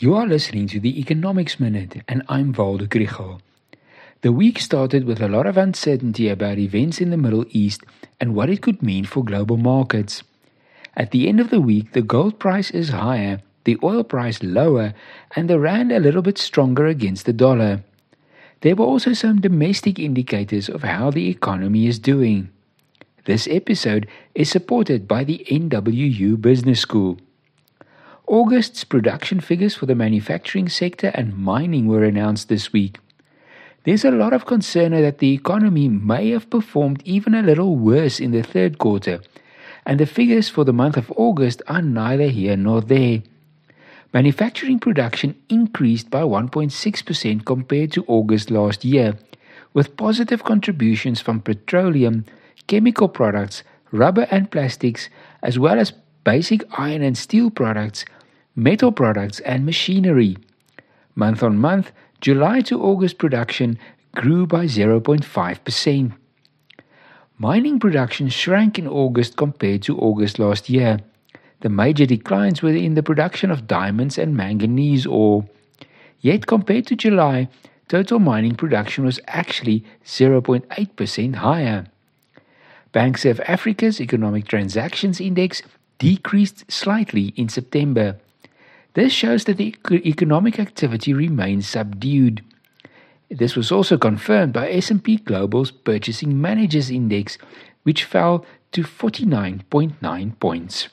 You are listening to the Economics Minute, and I'm Waldo Krugell. The week started with a lot of uncertainty about events in the Middle East and what it could mean for global markets. At the end of the week, the gold price is higher, the oil price lower, and the rand a little bit stronger against the dollar. There were also some domestic indicators of how the economy is doing. This episode is supported by the NWU Business School. August's production figures for the manufacturing sector and mining were announced this week. There's a lot of concern that the economy may have performed even a little worse in the third quarter, and the figures for the month of August are neither here nor there. Manufacturing production increased by 1.6% compared to August last year, with positive contributions from petroleum, chemical products, rubber and plastics, as well as basic iron and steel products metal products, and machinery. Month on month, July to August production grew by 0.5%. Mining production shrank in August compared to August last year. The major declines were in the production of diamonds and manganese ore. Yet, compared to July, total mining production was actually 0.8% higher. BankservAfrica's Economic Transactions Index decreased slightly in September. This shows that the economic activity remains subdued. This was also confirmed by S&P Global's Purchasing Managers Index, which fell to 49.9 points.